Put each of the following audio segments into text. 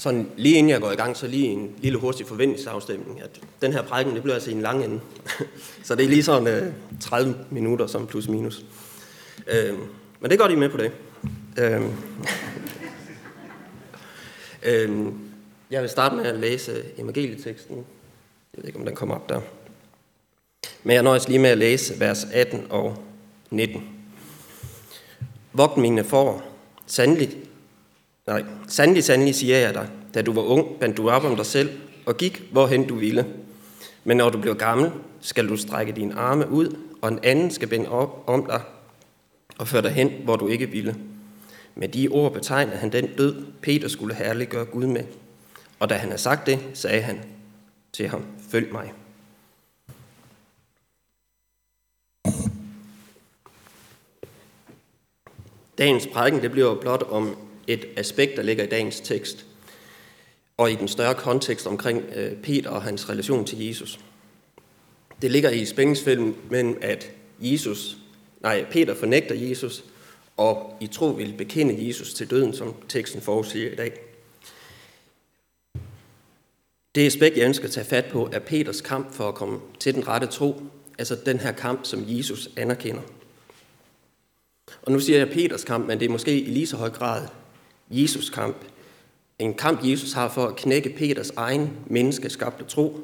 sådan lige inden jeg går i gang, så lige en lille hurtig forventningsafstemning, at den her prædiken, det bliver altså i en lang ende. så det er lige sådan øh, 30 minutter som plus minus. Øh, men det går de med på det. Øh, øh, jeg vil starte med at læse evangelieteksten. Jeg ved ikke, om den kommer op der. Men jeg nøjes lige med at læse vers 18 og 19. Vogt mine får, sandelig, nej, sandelig, sandelig siger jeg dig, da du var ung, bandt du op om dig selv og gik, hvorhen du ville. Men når du bliver gammel, skal du strække dine arme ud, og en anden skal binde op om dig og føre dig hen, hvor du ikke ville. Med de ord betegnede han den død, Peter skulle herliggøre Gud med. Og da han havde sagt det, sagde han til ham, følg mig. Dagens prædiken det bliver blot om et aspekt, der ligger i dagens tekst, og i den større kontekst omkring øh, Peter og hans relation til Jesus. Det ligger i spændingsfilmen mellem, at Jesus, nej, Peter fornægter Jesus, og i tro vil bekende Jesus til døden, som teksten forudsiger i dag. Det aspekt, jeg ønsker at tage fat på, er Peters kamp for at komme til den rette tro, altså den her kamp, som Jesus anerkender. Og nu siger jeg Peters kamp, men det er måske i lige så høj grad Jesus kamp. En kamp, Jesus har for at knække Peters egen menneskeskabte tro,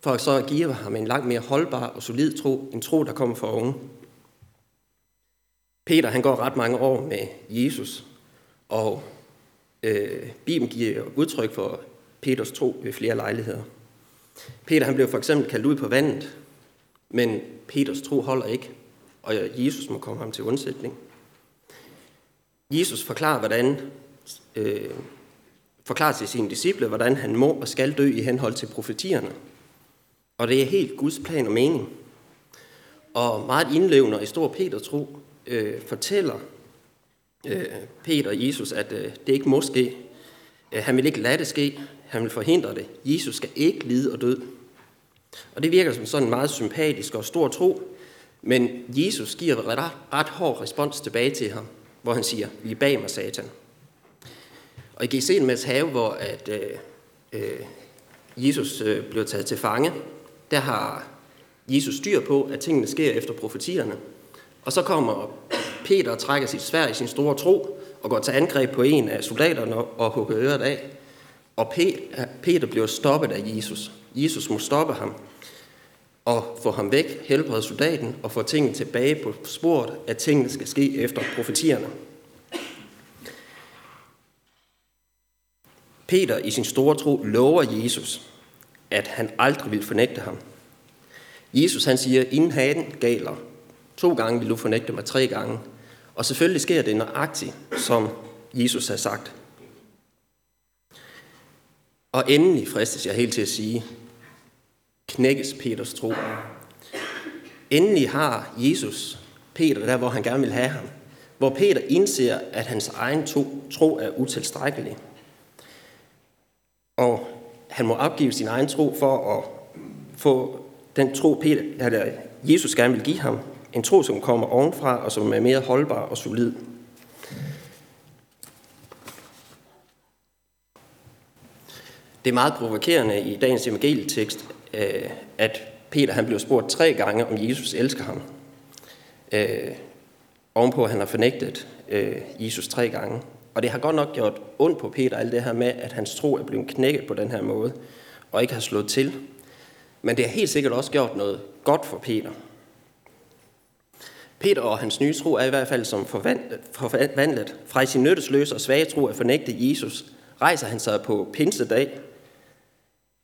for at så at give ham en langt mere holdbar og solid tro, en tro, der kommer fra oven. Peter han går ret mange år med Jesus, og øh, Bibelen giver udtryk for Peters tro ved flere lejligheder. Peter han blev for eksempel kaldt ud på vandet, men Peters tro holder ikke, og Jesus må komme ham til undsætning. Jesus forklarer, hvordan, øh, forklarer til sine disciple, hvordan han må og skal dø i henhold til profetierne. Og det er helt Guds plan og mening. Og meget indlevende i stor Peter tro øh, fortæller øh, Peter og Jesus, at øh, det ikke må ske. Øh, han vil ikke lade det ske. Han vil forhindre det. Jesus skal ikke lide og død. Og det virker som sådan en meget sympatisk og stor tro, men Jesus giver ret, ret hård respons tilbage til ham, hvor han siger, vi bag mig, satan. Og i Gethsemanes have, hvor at, øh, øh, Jesus øh, bliver taget til fange, der har Jesus styr på, at tingene sker efter profetierne. Og så kommer Peter og trækker sit svær i sin store tro, og går til angreb på en af soldaterne og hugger øret af. Og Peter bliver stoppet af Jesus. Jesus må stoppe ham og få ham væk, helbrede soldaten og få tingene tilbage på sporet, at tingene skal ske efter profetierne. Peter i sin store tro lover Jesus, at han aldrig vil fornægte ham. Jesus han siger, inden haden galer, to gange vil du fornægte mig tre gange. Og selvfølgelig sker det nøjagtigt, som Jesus har sagt. Og endelig fristes jeg helt til at sige, knækkes Peters tro. Endelig har Jesus Peter der, hvor han gerne vil have ham. Hvor Peter indser, at hans egen tro er utilstrækkelig. Og han må opgive sin egen tro for at få den tro, Peter, eller Jesus gerne vil give ham. En tro, som kommer ovenfra og som er mere holdbar og solid. Det er meget provokerende i dagens evangelietekst, øh, at Peter han blev spurgt tre gange, om Jesus elsker ham. Øh, ovenpå, at han har fornægtet øh, Jesus tre gange. Og det har godt nok gjort ondt på Peter, alt det her med, at hans tro er blevet knækket på den her måde, og ikke har slået til. Men det har helt sikkert også gjort noget godt for Peter. Peter og hans nye tro er i hvert fald som forvandlet. Fra sin nyttesløse og svage tro at fornægte Jesus, rejser han sig på pinsedag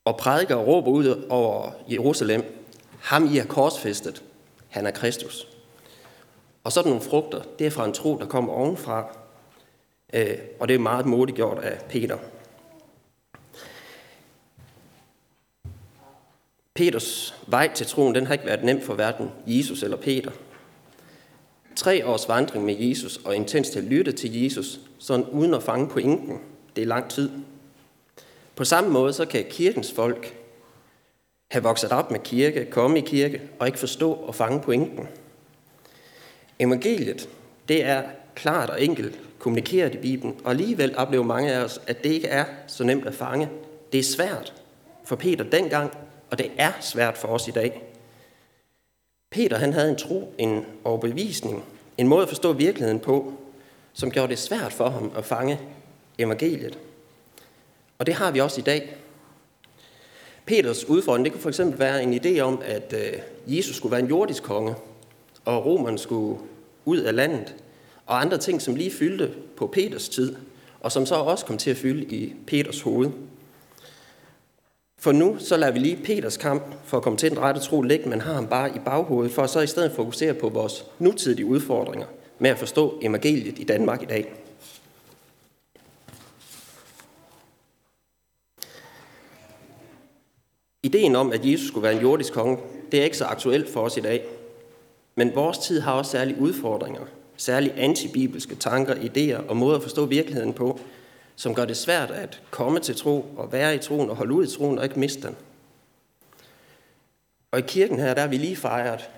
og prædiker og råber ud over Jerusalem, ham I har korsfæstet, han er Kristus. Og sådan nogle frugter, det er fra en tro, der kommer ovenfra, øh, og det er meget modigt gjort af Peter. Peters vej til troen, den har ikke været nem for hverken Jesus eller Peter. Tre års vandring med Jesus og intens til at lytte til Jesus, sådan uden at fange pointen, det er lang tid. På samme måde så kan kirkens folk have vokset op med kirke, komme i kirke og ikke forstå og fange pointen. Evangeliet, det er klart og enkelt kommunikeret i Bibelen, og alligevel oplever mange af os, at det ikke er så nemt at fange. Det er svært for Peter dengang, og det er svært for os i dag. Peter han havde en tro, en overbevisning, en måde at forstå virkeligheden på, som gjorde det svært for ham at fange evangeliet. Og det har vi også i dag. Peters udfordring, det kunne for eksempel være en idé om, at øh, Jesus skulle være en jordisk konge, og romerne skulle ud af landet, og andre ting, som lige fyldte på Peters tid, og som så også kom til at fylde i Peters hoved. For nu så lader vi lige Peters kamp for at komme til den rette tro ligge, men har ham bare i baghovedet, for at så i stedet fokusere på vores nutidige udfordringer med at forstå evangeliet i Danmark i dag. Ideen om, at Jesus skulle være en jordisk konge, det er ikke så aktuelt for os i dag. Men vores tid har også særlige udfordringer, særligt antibibelske tanker, idéer og måder at forstå virkeligheden på, som gør det svært at komme til tro og være i troen og holde ud i troen og ikke miste den. Og i kirken her, der har vi lige fejret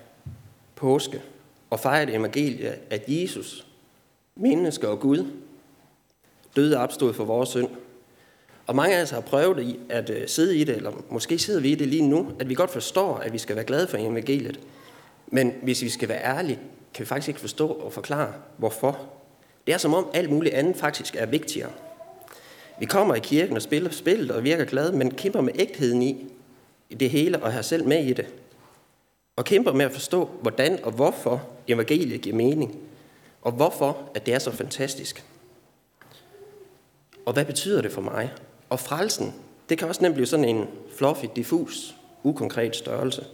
påske og fejret evangeliet, at Jesus, menneske og Gud, døde og opstod for vores synd. Og mange af os har prøvet at øh, sidde i det, eller måske sidder vi i det lige nu, at vi godt forstår, at vi skal være glade for evangeliet. Men hvis vi skal være ærlige, kan vi faktisk ikke forstå og forklare, hvorfor. Det er som om alt muligt andet faktisk er vigtigere. Vi kommer i kirken og spiller spillet og virker glade, men kæmper med ægtheden i, det hele og har selv med i det. Og kæmper med at forstå, hvordan og hvorfor evangeliet giver mening. Og hvorfor, at det er så fantastisk. Og hvad betyder det for mig? Og frelsen, det kan også nemt blive sådan en fluffy, diffus, ukonkret størrelse.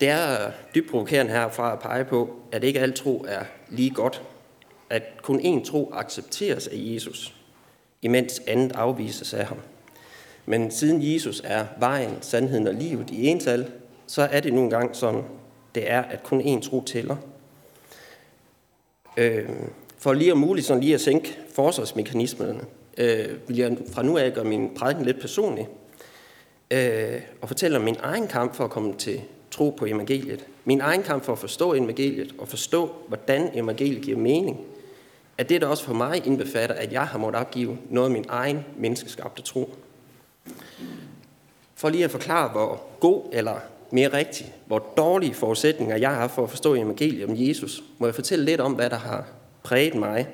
Det er dybt provokerende herfra at pege på, at ikke alt tro er lige godt. At kun én tro accepteres af Jesus, imens andet afvises af ham. Men siden Jesus er vejen, sandheden og livet i ental, så er det nu engang sådan, det er, at kun én tro tæller. Øh, for lige om muligt sådan lige at sænke forsvarsmekanismerne, øh, vil jeg fra nu af gøre min prædiken lidt personlig, øh, og fortælle om min egen kamp for at komme til tro på evangeliet. Min egen kamp for at forstå evangeliet og forstå, hvordan evangeliet giver mening, at det der også for mig indbefatter, at jeg har måttet opgive noget af min egen menneskeskabte tro. For lige at forklare, hvor god eller mere rigtigt, hvor dårlige forudsætninger jeg har for at forstå evangeliet om Jesus, må jeg fortælle lidt om, hvad der har præget mig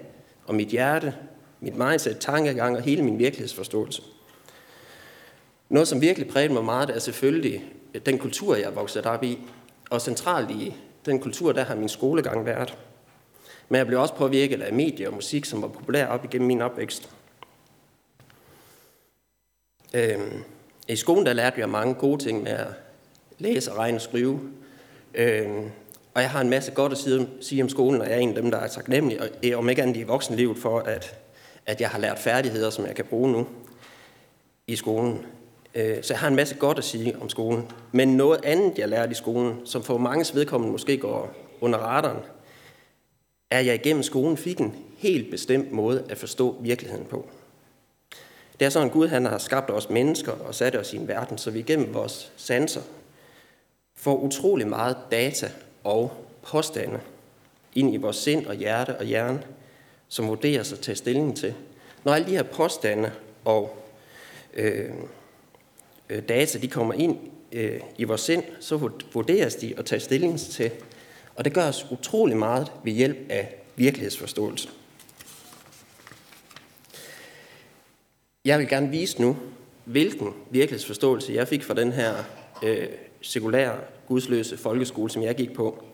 og mit hjerte, mit mindset, tankegang og hele min virkelighedsforståelse. Noget, som virkelig prægede mig meget, er selvfølgelig den kultur, jeg er vokset op i. Og centralt i den kultur, der har min skolegang været. Men jeg blev også påvirket af medier og musik, som var populær op igennem min opvækst. Øhm, I skolen der lærte jeg mange gode ting med at læse, regne og skrive. Øhm, og jeg har en masse godt at sige, sige om skolen, og jeg er en af dem, der er taknemmelig, og eh, om ikke andet i voksenlivet, for at, at jeg har lært færdigheder, som jeg kan bruge nu i skolen. Øh, så jeg har en masse godt at sige om skolen. Men noget andet, jeg lærte i skolen, som for mange vedkommende måske går under radaren, er, at jeg igennem skolen fik en helt bestemt måde at forstå virkeligheden på. Det er sådan, at Gud han har skabt os mennesker og sat os i en verden, så vi igennem vores sanser får utrolig meget data og påstande ind i vores sind og hjerte og hjerne, som vurderer at tage stilling til. Når alle de her påstande og øh, øh, data de kommer ind øh, i vores sind, så vurderes de og tages stilling til. Og det gør os utrolig meget ved hjælp af virkelighedsforståelse. Jeg vil gerne vise nu, hvilken virkelighedsforståelse jeg fik fra den her øh, sekulære, gudsløse folkeskole, som jeg gik på.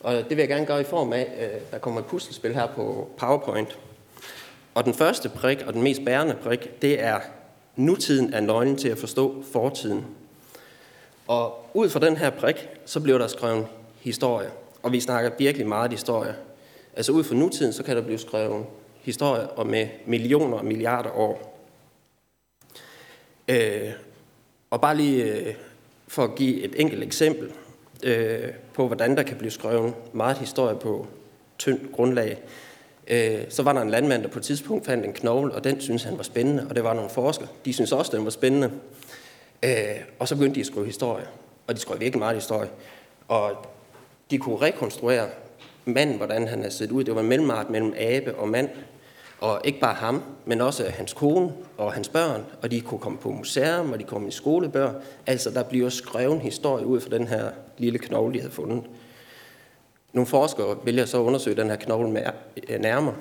Og det vil jeg gerne gøre i form af, øh, der kommer et puslespil her på PowerPoint. Og den første prik, og den mest bærende prik, det er Nutiden er nøglen til at forstå fortiden. Og ud fra den her prik, så bliver der skrevet historie. Og vi snakker virkelig meget historie. Altså ud fra nutiden, så kan der blive skrevet historie og med millioner og milliarder år. Øh, og bare lige øh, for at give et enkelt eksempel øh, på, hvordan der kan blive skrevet meget historie på tyndt grundlag, Øh, så var der en landmand, der på et tidspunkt fandt en knogle, og den synes han var spændende, og det var nogle forskere. De synes også, den var spændende. Øh, og så begyndte de at skrive historie, og de skrev virkelig meget historie. Og de kunne rekonstruere manden, hvordan han havde set ud. Det var en mellemart mellem abe og mand. Og ikke bare ham, men også hans kone og hans børn. Og de kunne komme på museum, og de kom i skolebøger. Altså, der bliver skrevet en historie ud fra den her lille knogle, de havde fundet. Nogle forskere vælger så at undersøge den her knogle øh, nærmere,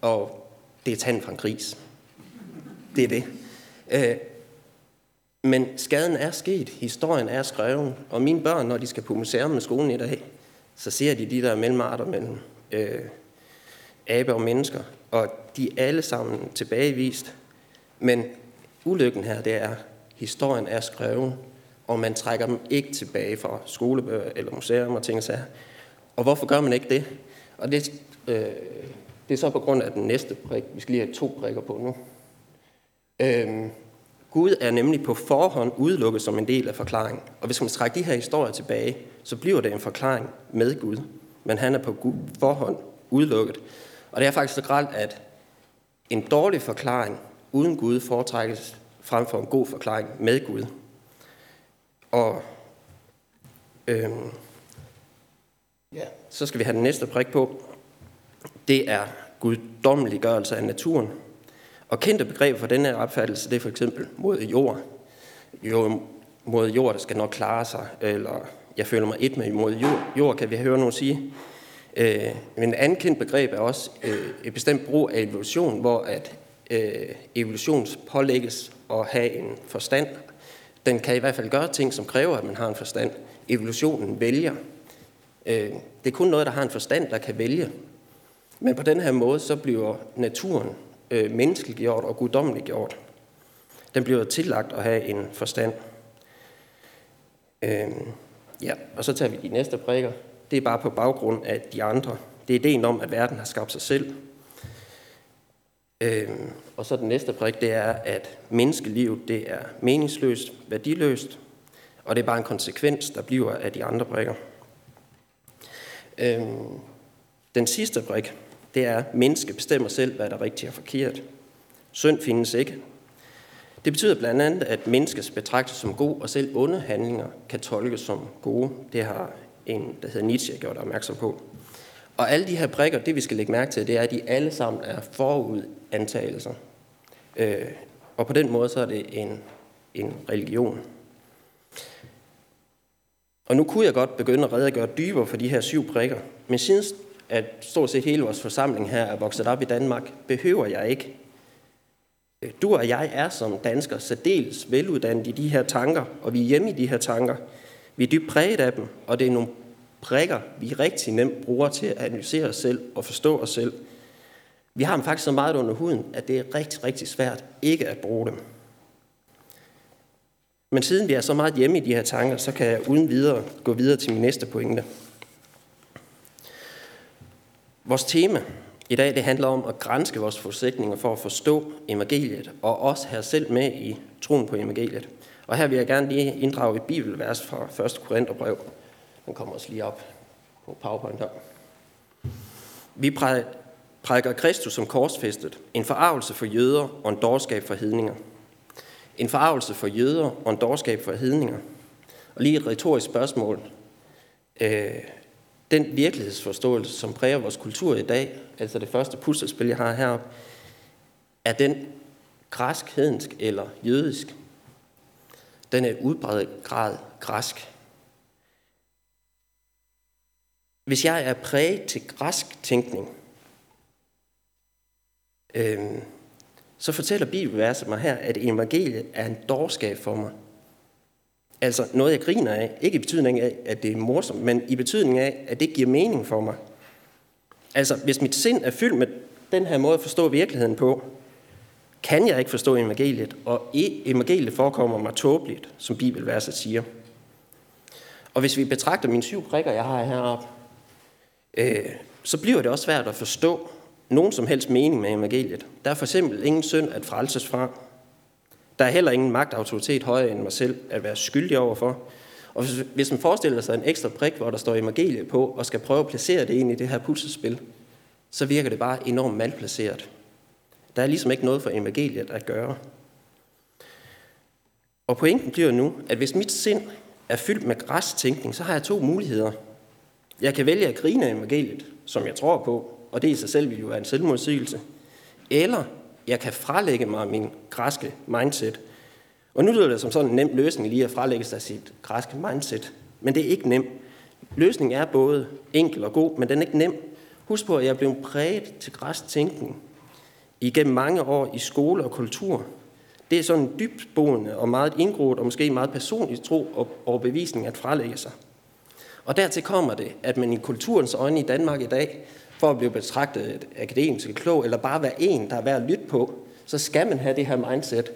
og det er tanden fra en gris. Det er det. Øh, men skaden er sket, historien er skrevet, og mine børn, når de skal på museum med skolen i dag, så ser de de der mellemarter mellem øh, abe og mennesker, og de er alle sammen tilbagevist. Men ulykken her, det er, historien er skrevet, og man trækker dem ikke tilbage fra skolebøger eller museum og ting og sager. Og hvorfor gør man ikke det? Og det, øh, det er så på grund af den næste prik. Vi skal lige have to prikker på nu. Øh, Gud er nemlig på forhånd udelukket som en del af forklaringen. Og hvis man trækker de her historier tilbage, så bliver det en forklaring med Gud. Men han er på forhånd udelukket. Og det er faktisk så gralt, at en dårlig forklaring uden Gud foretrækkes frem for en god forklaring med Gud. Og øhm, ja, så skal vi have den næste prik på. Det er guddommeliggørelse af naturen. Og kendte begreber for denne opfattelse, det er for eksempel mod jord. Jo, mod jord, der skal nok klare sig, eller jeg føler mig et med mod jord, jord kan vi høre nogen sige. Øh, men et andet kendt begreb er også øh, et bestemt brug af evolution, hvor at øh, evolution pålægges at have en forstand. Den kan i hvert fald gøre ting, som kræver, at man har en forstand. Evolutionen vælger. Øh, det er kun noget, der har en forstand, der kan vælge. Men på den her måde, så bliver naturen øh, menneskeliggjort og guddommeliggjort. Den bliver tillagt at have en forstand. Øh, ja, og så tager vi de næste prikker. Det er bare på baggrund af de andre. Det er ideen om, at verden har skabt sig selv. Øh, og så den næste prik, det er, at menneskelivet det er meningsløst, værdiløst, og det er bare en konsekvens, der bliver af de andre prikker. Øhm, den sidste brik, det er, at menneske bestemmer selv, hvad der er rigtigt og forkert. Synd findes ikke. Det betyder blandt andet, at menneskes betragtes som god, og selv onde handlinger kan tolkes som gode. Det har en, der hedder Nietzsche, gjort opmærksom på. Og alle de her prikker, det vi skal lægge mærke til, det er, at de alle sammen er forudantagelser. Øh, og på den måde, så er det en, en religion. Og nu kunne jeg godt begynde at redegøre dybere for de her syv prikker, men siden at stort set hele vores forsamling her er vokset op i Danmark, behøver jeg ikke. Du og jeg er som danskere særdeles veluddannet i de her tanker, og vi er hjemme i de her tanker. Vi er dybt præget af dem, og det er nogle prikker, vi rigtig nemt bruger til at analysere os selv og forstå os selv. Vi har dem faktisk så meget under huden, at det er rigtig, rigtig svært ikke at bruge dem. Men siden vi er så meget hjemme i de her tanker, så kan jeg uden videre gå videre til min næste pointe. Vores tema i dag det handler om at grænske vores forudsætninger for at forstå evangeliet, og også have selv med i troen på evangeliet. Og her vil jeg gerne lige inddrage et bibelvers fra 1. Korintherbrev. Den kommer også lige op på PowerPoint her. Vi prædiker Kristus som korsfæstet, en forarvelse for jøder og en dårskab for hedninger. En forarvelse for jøder og en dårskab for hedninger. Og lige et retorisk spørgsmål. Øh, den virkelighedsforståelse, som præger vores kultur i dag, altså det første puslespil, jeg har heroppe, er den græsk, hedensk eller jødisk? Den er udbredt grad græsk. Hvis jeg er præget til græsk tænkning, øh, så fortæller Bibelverset mig her, at evangeliet er en dårskab for mig. Altså noget, jeg griner af. Ikke i betydning af, at det er morsomt, men i betydning af, at det giver mening for mig. Altså, hvis mit sind er fyldt med den her måde at forstå virkeligheden på, kan jeg ikke forstå evangeliet, og e- evangeliet forekommer mig tåbeligt, som Bibelverset siger. Og hvis vi betragter mine syv prikker, jeg har heroppe, øh, så bliver det også svært at forstå nogen som helst mening med evangeliet. Der er for eksempel ingen synd at frelses fra. Der er heller ingen magtautoritet højere end mig selv at være skyldig overfor. Og hvis, man forestiller sig en ekstra prik, hvor der står evangeliet på, og skal prøve at placere det ind i det her puslespil, så virker det bare enormt malplaceret. Der er ligesom ikke noget for evangeliet at gøre. Og pointen bliver nu, at hvis mit sind er fyldt med græstænkning, så har jeg to muligheder. Jeg kan vælge at grine af evangeliet, som jeg tror på, og det i sig selv vil jo være en selvmodsigelse. Eller jeg kan frelægge mig min græske mindset. Og nu lyder det som sådan en nem løsning lige at frelægge sig sit græske mindset. Men det er ikke nemt. Løsningen er både enkel og god, men den er ikke nem. Husk på, at jeg er blevet præget til græsk tænkning igennem mange år i skole og kultur. Det er sådan en dybtboende og meget indgroet og måske meget personligt tro og overbevisning at frelægge sig. Og dertil kommer det, at man i kulturens øjne i Danmark i dag, for at blive betragtet akademisk klog, eller bare være en, der er værd at lytte på, så skal man have det her mindset.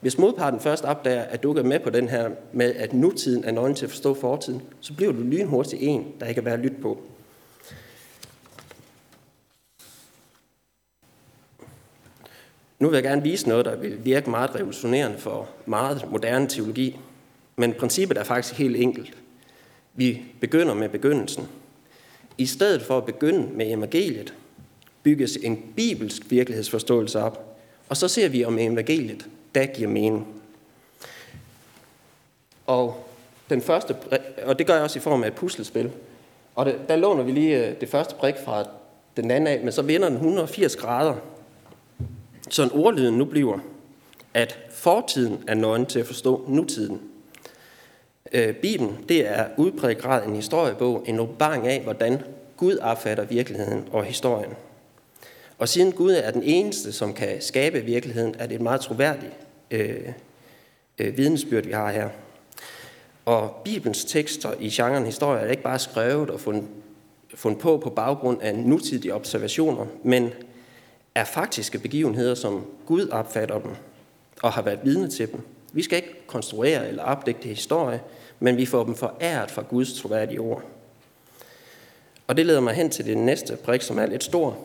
Hvis modparten først opdager, at du er med på den her med, at nutiden er nøglen til at forstå fortiden, så bliver du lynhurtigt en, der ikke er værd at lytte på. Nu vil jeg gerne vise noget, der vil virke meget revolutionerende for meget moderne teologi. Men princippet er faktisk helt enkelt. Vi begynder med begyndelsen. I stedet for at begynde med evangeliet, bygges en bibelsk virkelighedsforståelse op. Og så ser vi om evangeliet, da giver mening. Og, den første, og det gør jeg også i form af et puslespil. Og det, der låner vi lige øh, det første prik fra den anden af, men så vender den 180 grader. Så en ordlyden nu bliver, at fortiden er nøgen til at forstå nutiden. Øh, Bibelen, det er udpræget grad en historiebog, en åbenbaring af, hvordan Gud opfatter virkeligheden og historien. Og siden Gud er den eneste, som kan skabe virkeligheden, er det et meget troværdigt øh, øh, vidensbyrd, vi har her. Og Bibelens tekster i genren historie er ikke bare skrevet og fundet, fundet på på baggrund af nutidige observationer, men er faktiske begivenheder, som Gud opfatter dem og har været vidne til dem. Vi skal ikke konstruere eller opdægte historie, men vi får dem foræret fra Guds troværdige ord. Og det leder mig hen til det næste prik, som er lidt stor,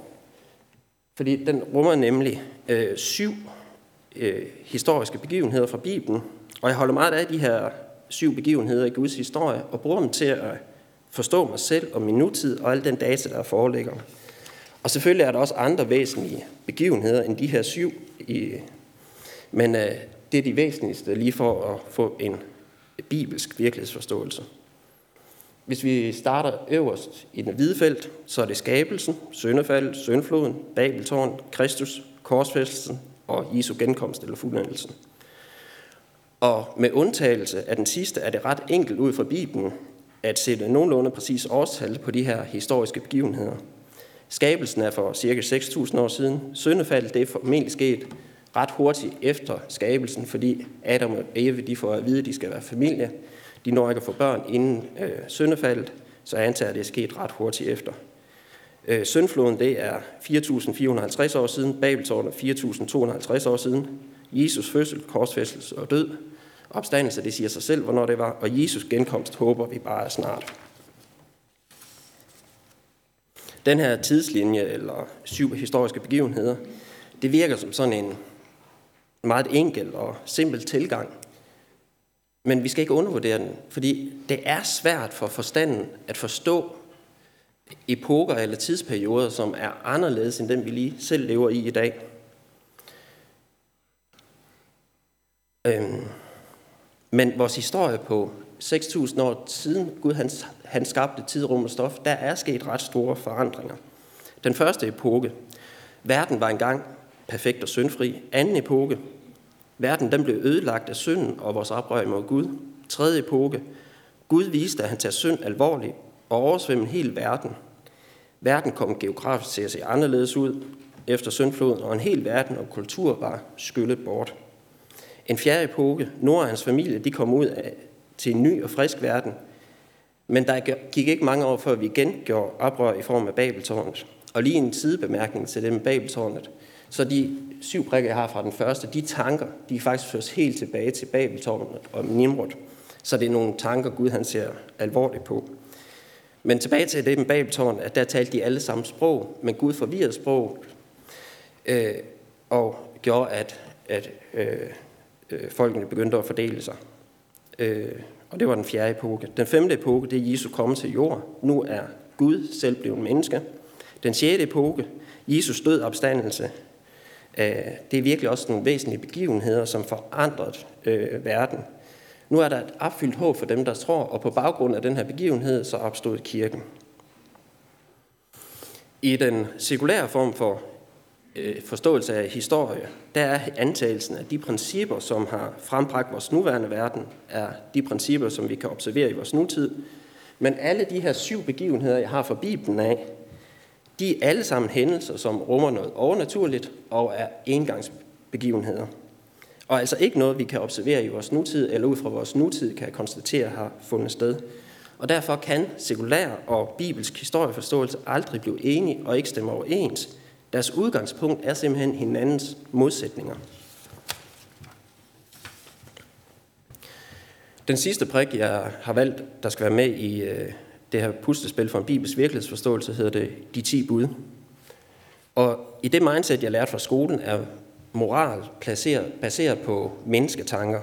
fordi den rummer nemlig øh, syv øh, historiske begivenheder fra Bibelen, og jeg holder meget af de her syv begivenheder i Guds historie, og bruger dem til at forstå mig selv og min nutid og al den data, der foreligger. Og selvfølgelig er der også andre væsentlige begivenheder end de her syv, i, men øh, det er de væsentligste lige for at få en bibelsk virkelighedsforståelse. Hvis vi starter øverst i den hvide felt, så er det skabelsen, søndefaldet, søndfloden, Babeltårn, Kristus, korsfæstelsen og Jesu genkomst eller fuldendelsen. Og med undtagelse af den sidste er det ret enkelt ud fra Bibelen at sætte nogenlunde præcis årstal på de her historiske begivenheder. Skabelsen er for cirka 6.000 år siden. Søndefaldet det er formentlig sket ret hurtigt efter skabelsen, fordi Adam og Eve de får at vide, at de skal være familie. De når ikke at få børn inden øh, syndefaldet, så jeg antager, at det er sket ret hurtigt efter. Øh, syndfloden det er 4.450 år siden, Babeltårnet 4.250 år siden, Jesus fødsel, korsfæstelse og død, opstandelse, det siger sig selv, hvornår det var, og Jesus genkomst håber vi bare snart. Den her tidslinje, eller syv historiske begivenheder, det virker som sådan en meget enkel og simpel tilgang. Men vi skal ikke undervurdere den, fordi det er svært for forstanden at forstå epoker eller tidsperioder, som er anderledes end den, vi lige selv lever i i dag. Øhm, men vores historie på 6.000 år siden Gud han, han skabte tidrum og stof, der er sket ret store forandringer. Den første epoke, verden var engang perfekt og syndfri. Anden epoke, verden den blev ødelagt af synden og vores oprør mod Gud. Tredje epoke, Gud viste, at han tager synd alvorligt og oversvømmer hele verden. Verden kom geografisk til at se anderledes ud efter syndfloden, og en hel verden og kultur var skyllet bort. En fjerde epoke, Nora og hans familie, de kom ud af, til en ny og frisk verden, men der gik ikke mange år, før vi igen gjorde oprør i form af Babeltårnet. Og lige en sidebemærkning til det med Babeltårnet. Så de syv prikker, jeg har fra den første, de tanker, de er faktisk først helt tilbage til Babeltårnet og Nimrod. Så det er nogle tanker, Gud han ser alvorligt på. Men tilbage til det med Babeltårnet, at der talte de alle samme sprog, men Gud forvirrede sprog øh, og gjorde, at, at øh, øh, folkene begyndte at fordele sig. Øh, og det var den fjerde epoke. Den femte epoke, det er Jesu komme til jord. Nu er Gud selv blevet menneske. Den sjette epoke, Jesus død opstandelse. Øh, det er virkelig også nogle væsentlige begivenheder, som forandret øh, verden. Nu er der et opfyldt håb for dem, der tror, og på baggrund af den her begivenhed, så opstod kirken. I den sekulære form for øh, forståelse af historie, der er antagelsen af de principper, som har frembragt vores nuværende verden, er de principper, som vi kan observere i vores nutid. Men alle de her syv begivenheder, jeg har fra Bibelen af, de er alle sammen hændelser, som rummer noget overnaturligt og er engangsbegivenheder. Og altså ikke noget, vi kan observere i vores nutid, eller ud fra vores nutid kan konstatere har fundet sted. Og derfor kan sekulær og bibelsk historieforståelse aldrig blive enige og ikke stemme overens. Deres udgangspunkt er simpelthen hinandens modsætninger. Den sidste prik, jeg har valgt, der skal være med i øh, det her puslespil for en bibelsk virkelighedsforståelse, hedder det De 10 bud. Og i det mindset, jeg lærte fra skolen, er moral placeret, baseret på mennesketanker.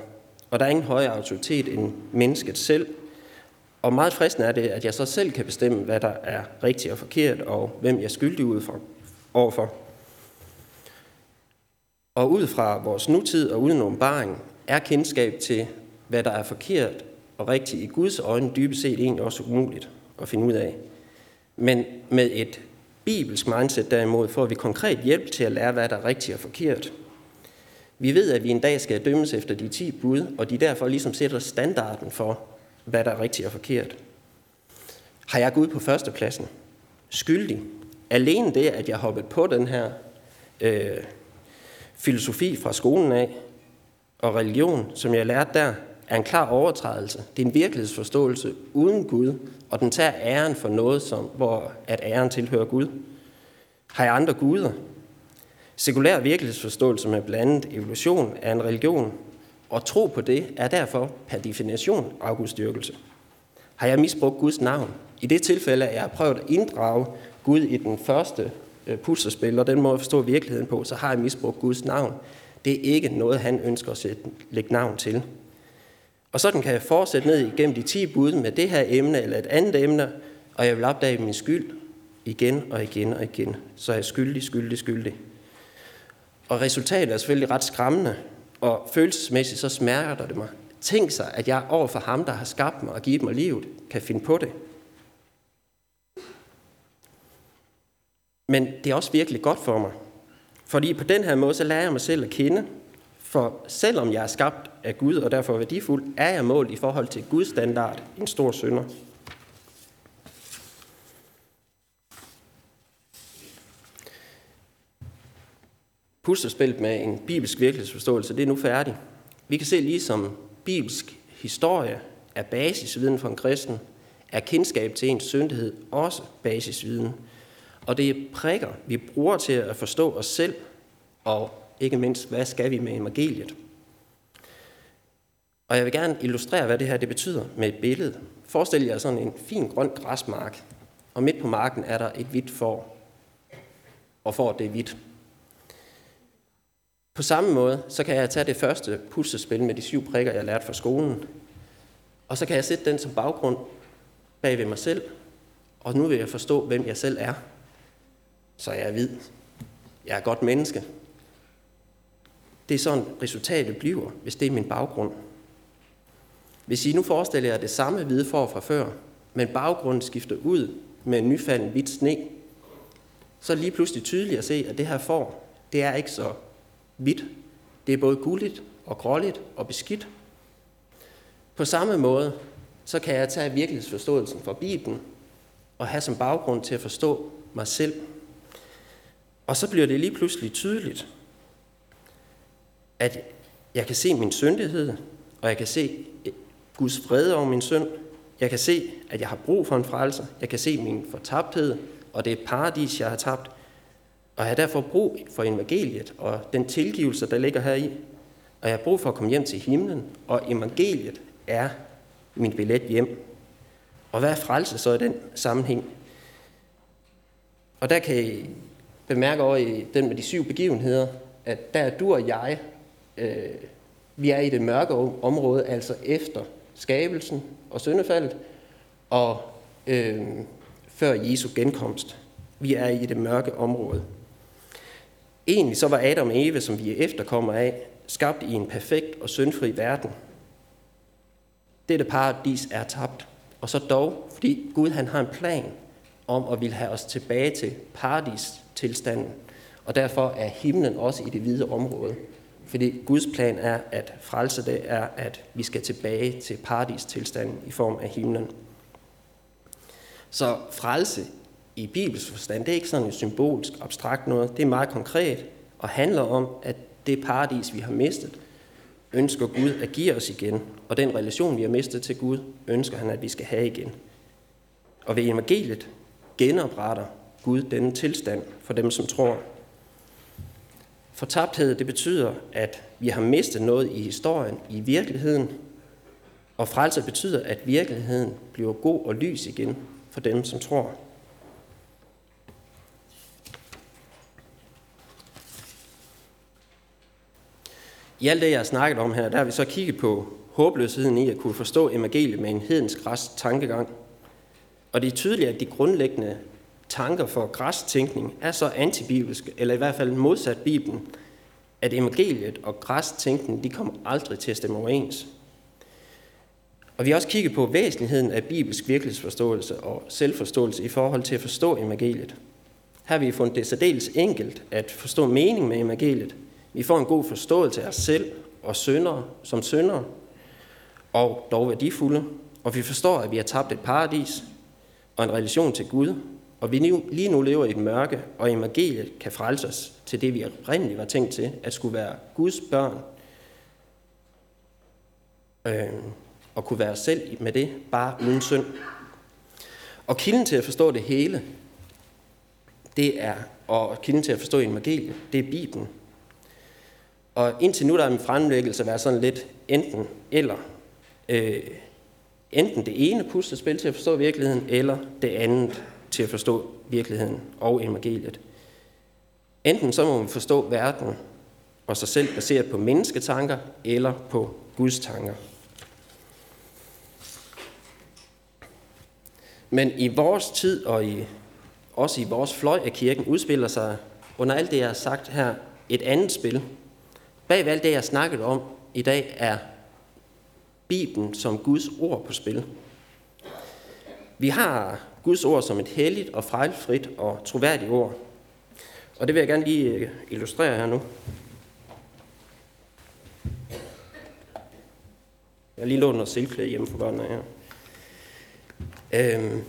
Og der er ingen højere autoritet end mennesket selv. Og meget fristende er det, at jeg så selv kan bestemme, hvad der er rigtigt og forkert, og hvem jeg er skyldig ud for, overfor. Og ud fra vores nutid og uden åbenbaring er kendskab til, hvad der er forkert og rigtigt i Guds øjne dybest set egentlig også umuligt at finde ud af. Men med et bibelsk mindset derimod får vi konkret hjælp til at lære, hvad der er rigtigt og forkert. Vi ved, at vi en dag skal dømmes efter de 10 bud, og de derfor ligesom sætter standarden for, hvad der er rigtigt og forkert. Har jeg Gud på førstepladsen? Skyldig? Alene det, at jeg hoppet på den her øh, filosofi fra skolen af, og religion, som jeg lærte der, er en klar overtrædelse. Det er en virkelighedsforståelse uden Gud, og den tager æren for noget, som, hvor at æren tilhører Gud. Har jeg andre guder? Sekulær virkelighedsforståelse med blandet evolution er en religion, og tro på det er derfor per definition afgudstyrkelse. Har jeg misbrugt Guds navn? I det tilfælde, er jeg prøvet at inddrage Gud i den første øh, puslespil, og den må at forstå virkeligheden på, så har jeg misbrugt Guds navn. Det er ikke noget, han ønsker at sætte, lægge navn til. Og sådan kan jeg fortsætte ned igennem de 10 bud med det her emne eller et andet emne, og jeg vil opdage min skyld igen og igen og igen. Så er jeg skyldig, skyldig, skyldig. Og resultatet er selvfølgelig ret skræmmende, og følelsesmæssigt så smerter det mig. Tænk sig, at jeg over for ham, der har skabt mig og givet mig livet, kan finde på det. Men det er også virkelig godt for mig. Fordi på den her måde, så lærer jeg mig selv at kende. For selvom jeg er skabt af Gud og derfor værdifuld, er jeg målt i forhold til Guds standard en stor synder. Puslespillet med en bibelsk virkelighedsforståelse, det er nu færdigt. Vi kan se ligesom bibelsk historie er basisviden for en kristen, er kendskab til ens syndighed også basisviden. Og det er prikker, vi bruger til at forstå os selv, og ikke mindst, hvad skal vi med evangeliet. Og jeg vil gerne illustrere, hvad det her det betyder med et billede. Forestil jer sådan en fin grøn græsmark, og midt på marken er der et hvidt får, og får det er hvidt. På samme måde, så kan jeg tage det første puslespil med de syv prikker, jeg lærte fra skolen, og så kan jeg sætte den som baggrund bag ved mig selv, og nu vil jeg forstå, hvem jeg selv er. Så jeg er hvid. Jeg er godt menneske. Det er sådan, resultatet bliver, hvis det er min baggrund. Hvis I nu forestiller jer det samme hvide for fra før, men baggrunden skifter ud med en nyfalden hvidt sne, så er det lige pludselig tydeligt at se, at det her får, det er ikke så hvidt. Det er både gulligt og gråligt og beskidt. På samme måde, så kan jeg tage virkelighedsforståelsen fra Bibelen og have som baggrund til at forstå mig selv. Og så bliver det lige pludselig tydeligt, at jeg kan se min syndighed, og jeg kan se øh, Guds fred over min synd. Jeg kan se, at jeg har brug for en frelser. Jeg kan se min fortabthed, og det er paradis, jeg har tabt. Og jeg har derfor brug for evangeliet og den tilgivelse, der ligger heri. Og jeg har brug for at komme hjem til himlen, og evangeliet er min billet hjem. Og hvad er frelse så i den sammenhæng? Og der kan I bemærke over i den med de syv begivenheder, at der er du og jeg, øh, vi er i det mørke område, altså efter skabelsen og syndefaldet, og øh, før Jesu genkomst. Vi er i det mørke område. Egentlig så var Adam og Eve, som vi er efterkommer af, skabt i en perfekt og syndfri verden. Dette paradis er tabt. Og så dog, fordi Gud han har en plan om at ville have os tilbage til paradistilstanden, og derfor er himlen også i det hvide område. Fordi Guds plan er, at frelse det er, at vi skal tilbage til paradistilstanden i form af himlen. Så frelse i Bibels forstand, det er ikke sådan et symbolsk, abstrakt noget. Det er meget konkret og handler om, at det paradis, vi har mistet, ønsker Gud at give os igen. Og den relation, vi har mistet til Gud, ønsker han, at vi skal have igen. Og ved evangeliet genopretter Gud denne tilstand for dem, som tror. Fortabthed, det betyder, at vi har mistet noget i historien, i virkeligheden. Og frelse betyder, at virkeligheden bliver god og lys igen for dem, som tror. I alt det, jeg har snakket om her, der har vi så kigget på håbløsheden i at kunne forstå evangeliet med en hedensk græs tankegang. Og det er tydeligt, at de grundlæggende tanker for græstænkning er så antibibelske, eller i hvert fald modsat Bibelen, at evangeliet og græstænkning, de kommer aldrig til at stemme overens. Og vi har også kigget på væsentligheden af bibelsk virkelighedsforståelse og selvforståelse i forhold til at forstå evangeliet. Her har vi fundet det særdeles enkelt at forstå mening med evangeliet – vi får en god forståelse af os selv og syndere som syndere, og dog værdifulde. Og vi forstår, at vi har tabt et paradis og en relation til Gud, og vi lige nu lever i et mørke, og evangeliet kan frelse os til det, vi oprindeligt var tænkt til, at skulle være Guds børn, øh, og kunne være os selv med det, bare uden synd. Og kilden til at forstå det hele, det er, og kilden til at forstå evangeliet, det er Bibelen. Og indtil nu der er min fremlæggelse været sådan lidt enten eller. Øh, enten det ene puslespil til at forstå virkeligheden, eller det andet til at forstå virkeligheden og evangeliet. Enten så må man forstå verden og sig selv baseret på mennesketanker eller på Guds tanker. Men i vores tid og i, også i vores fløj af kirken udspiller sig under alt det, jeg har sagt her, et andet spil, Bag alt det, jeg har snakket om i dag, er Bibelen som Guds ord på spil. Vi har Guds ord som et helligt og fejlfrit og troværdigt ord. Og det vil jeg gerne lige øh, illustrere her nu. Jeg har lige lånt noget silkeklæde hjemme for børnene her. Øhm,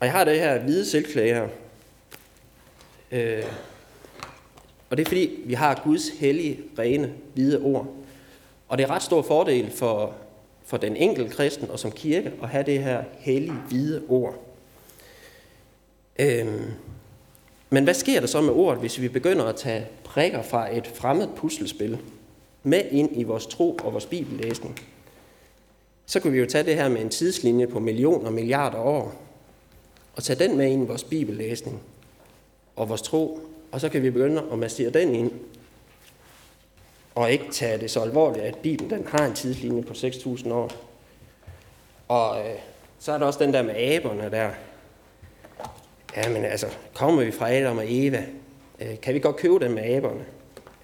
og jeg har det her hvide silkeklæde her. Øh, og det er fordi, vi har Guds hellige, rene, hvide ord. Og det er ret stor fordel for, for den enkelte kristen og som kirke at have det her hellige, hvide ord. Øhm, men hvad sker der så med ordet, hvis vi begynder at tage prikker fra et fremmed puslespil med ind i vores tro og vores bibellæsning? Så kan vi jo tage det her med en tidslinje på millioner og milliarder år, og tage den med ind i vores bibellæsning og vores tro og så kan vi begynde at massere den ind, og ikke tage det så alvorligt, at Bibelen den har en tidslinje på 6.000 år. Og øh, så er der også den der med aberne der. Jamen altså, kommer vi fra Adam og Eva, øh, kan vi godt købe den med aberne?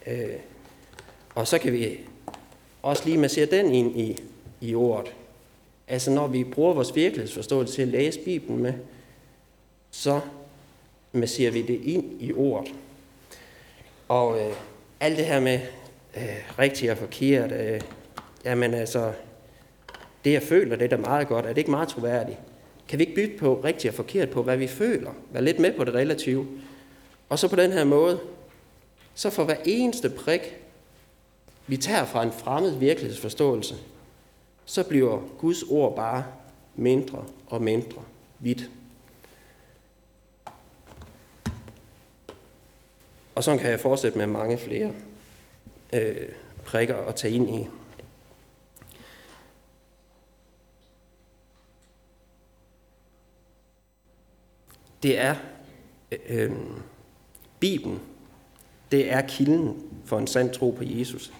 Øh, og så kan vi også lige massere den ind i, i ordet. Altså når vi bruger vores virkelighedsforståelse til at læse Bibelen med, så masserer vi det ind i ordet. Og øh, alt det her med øh, rigtigt og forkert, øh, jamen altså, det jeg føler, det er da meget godt. Er det ikke meget troværdigt? Kan vi ikke bytte på rigtigt og forkert på, hvad vi føler? Vær lidt med på det relative. Og så på den her måde, så for hver eneste prik, vi tager fra en fremmed virkelighedsforståelse, så bliver Guds ord bare mindre og mindre vidt. Og så kan jeg fortsætte med mange flere øh, prikker at tage ind i. Det er øh, øh, Bibelen. Det er kilden for en sand tro på Jesus.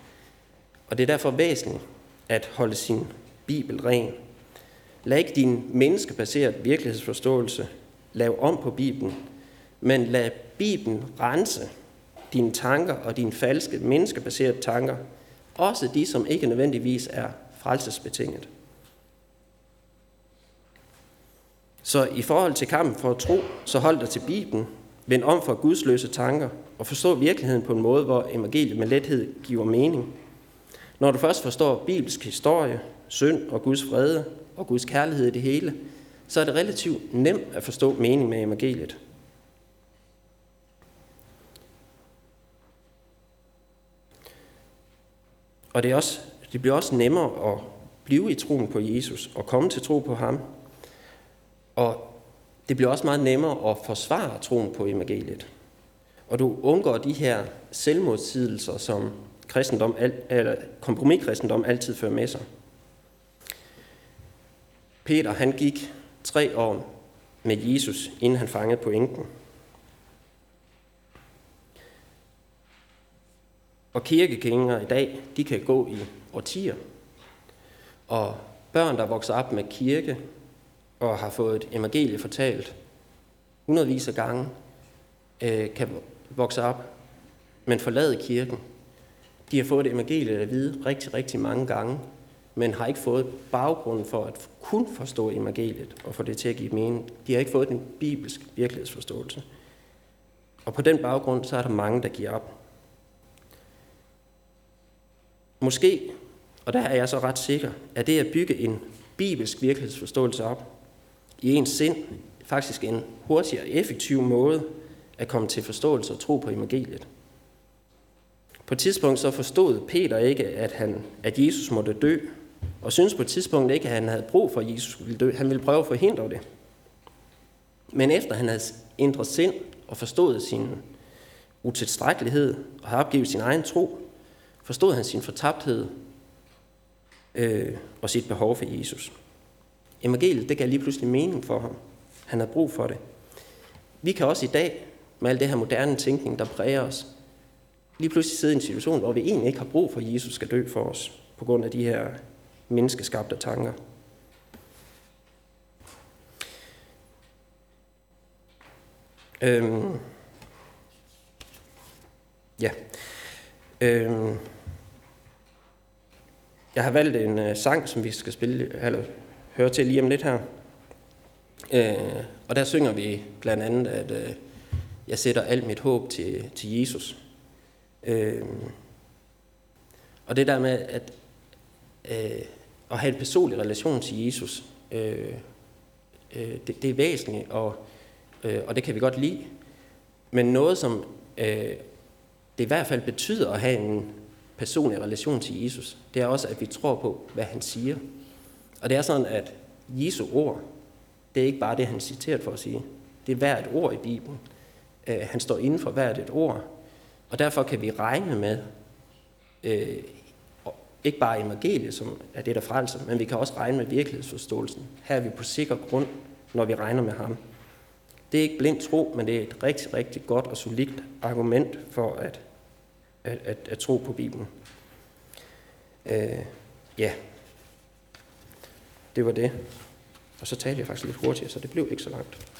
Og det er derfor væsentligt at holde sin Bibel ren. Lad ikke din menneskebaserede virkelighedsforståelse lave om på Bibelen, men lad Bibelen rense dine tanker og dine falske menneskebaserede tanker, også de, som ikke nødvendigvis er frelsesbetinget. Så i forhold til kampen for at tro, så hold dig til Bibelen, vend om fra gudsløse tanker og forstå virkeligheden på en måde, hvor evangeliet med lethed giver mening. Når du først forstår bibelsk historie, synd og Guds vrede og Guds kærlighed i det hele, så er det relativt nemt at forstå mening med evangeliet. Og det, er også, det bliver også nemmere at blive i troen på Jesus og komme til tro på ham. Og det bliver også meget nemmere at forsvare troen på evangeliet. Og du undgår de her selvmodsigelser, som kristendom, eller kompromiskristendom altid fører med sig. Peter han gik tre år med Jesus, inden han fangede på Og kirkegængere i dag, de kan gå i årtier. Og børn, der vokser op med kirke og har fået et evangelie fortalt hundredvis af gange, øh, kan vokse op, men forlade kirken. De har fået et evangelie at vide rigtig, rigtig mange gange, men har ikke fået baggrunden for at kun forstå evangeliet og få det til at give mening. De har ikke fået en bibelsk virkelighedsforståelse. Og på den baggrund, så er der mange, der giver op. Måske, og der er jeg så ret sikker, at det at bygge en bibelsk virkelighedsforståelse op i ens sind, faktisk en hurtig og effektiv måde at komme til forståelse og tro på evangeliet. På et tidspunkt så forstod Peter ikke, at, han, at Jesus måtte dø, og synes på et tidspunkt ikke, at han havde brug for, at Jesus ville dø. Han ville prøve at forhindre det. Men efter han havde ændret sind og forstået sin utilstrækkelighed og har opgivet sin egen tro, forstod han sin fortabthed øh, og sit behov for Jesus. Evangeliet, det gav lige pludselig mening for ham. Han havde brug for det. Vi kan også i dag, med al det her moderne tænkning, der præger os, lige pludselig sidde i en situation, hvor vi egentlig ikke har brug for, at Jesus skal dø for os, på grund af de her menneskeskabte tanker. Øhm, ja. Øhm, jeg har valgt en øh, sang, som vi skal spille, eller høre til lige om lidt her. Øh, og der synger vi blandt andet, at øh, jeg sætter alt mit håb til, til Jesus. Øh, og det der med at, øh, at have en personlig relation til Jesus, øh, øh, det, det er væsentligt, og, øh, og det kan vi godt lide. Men noget, som øh, det i hvert fald betyder at have en personlig relation til Jesus, det er også, at vi tror på, hvad han siger. Og det er sådan, at Jesu ord, det er ikke bare det, han citeret for at sige. Det er hvert et ord i Bibelen. Øh, han står inden for hvert et ord. Og derfor kan vi regne med, øh, ikke bare evangeliet, som er det, der frelser, men vi kan også regne med virkelighedsforståelsen. Her er vi på sikker grund, når vi regner med ham. Det er ikke blind tro, men det er et rigtig, rigtig godt og solidt argument for at, at, at, at tro på Bibelen. Øh, ja, det var det. Og så talte jeg faktisk lidt hurtigere, så det blev ikke så langt.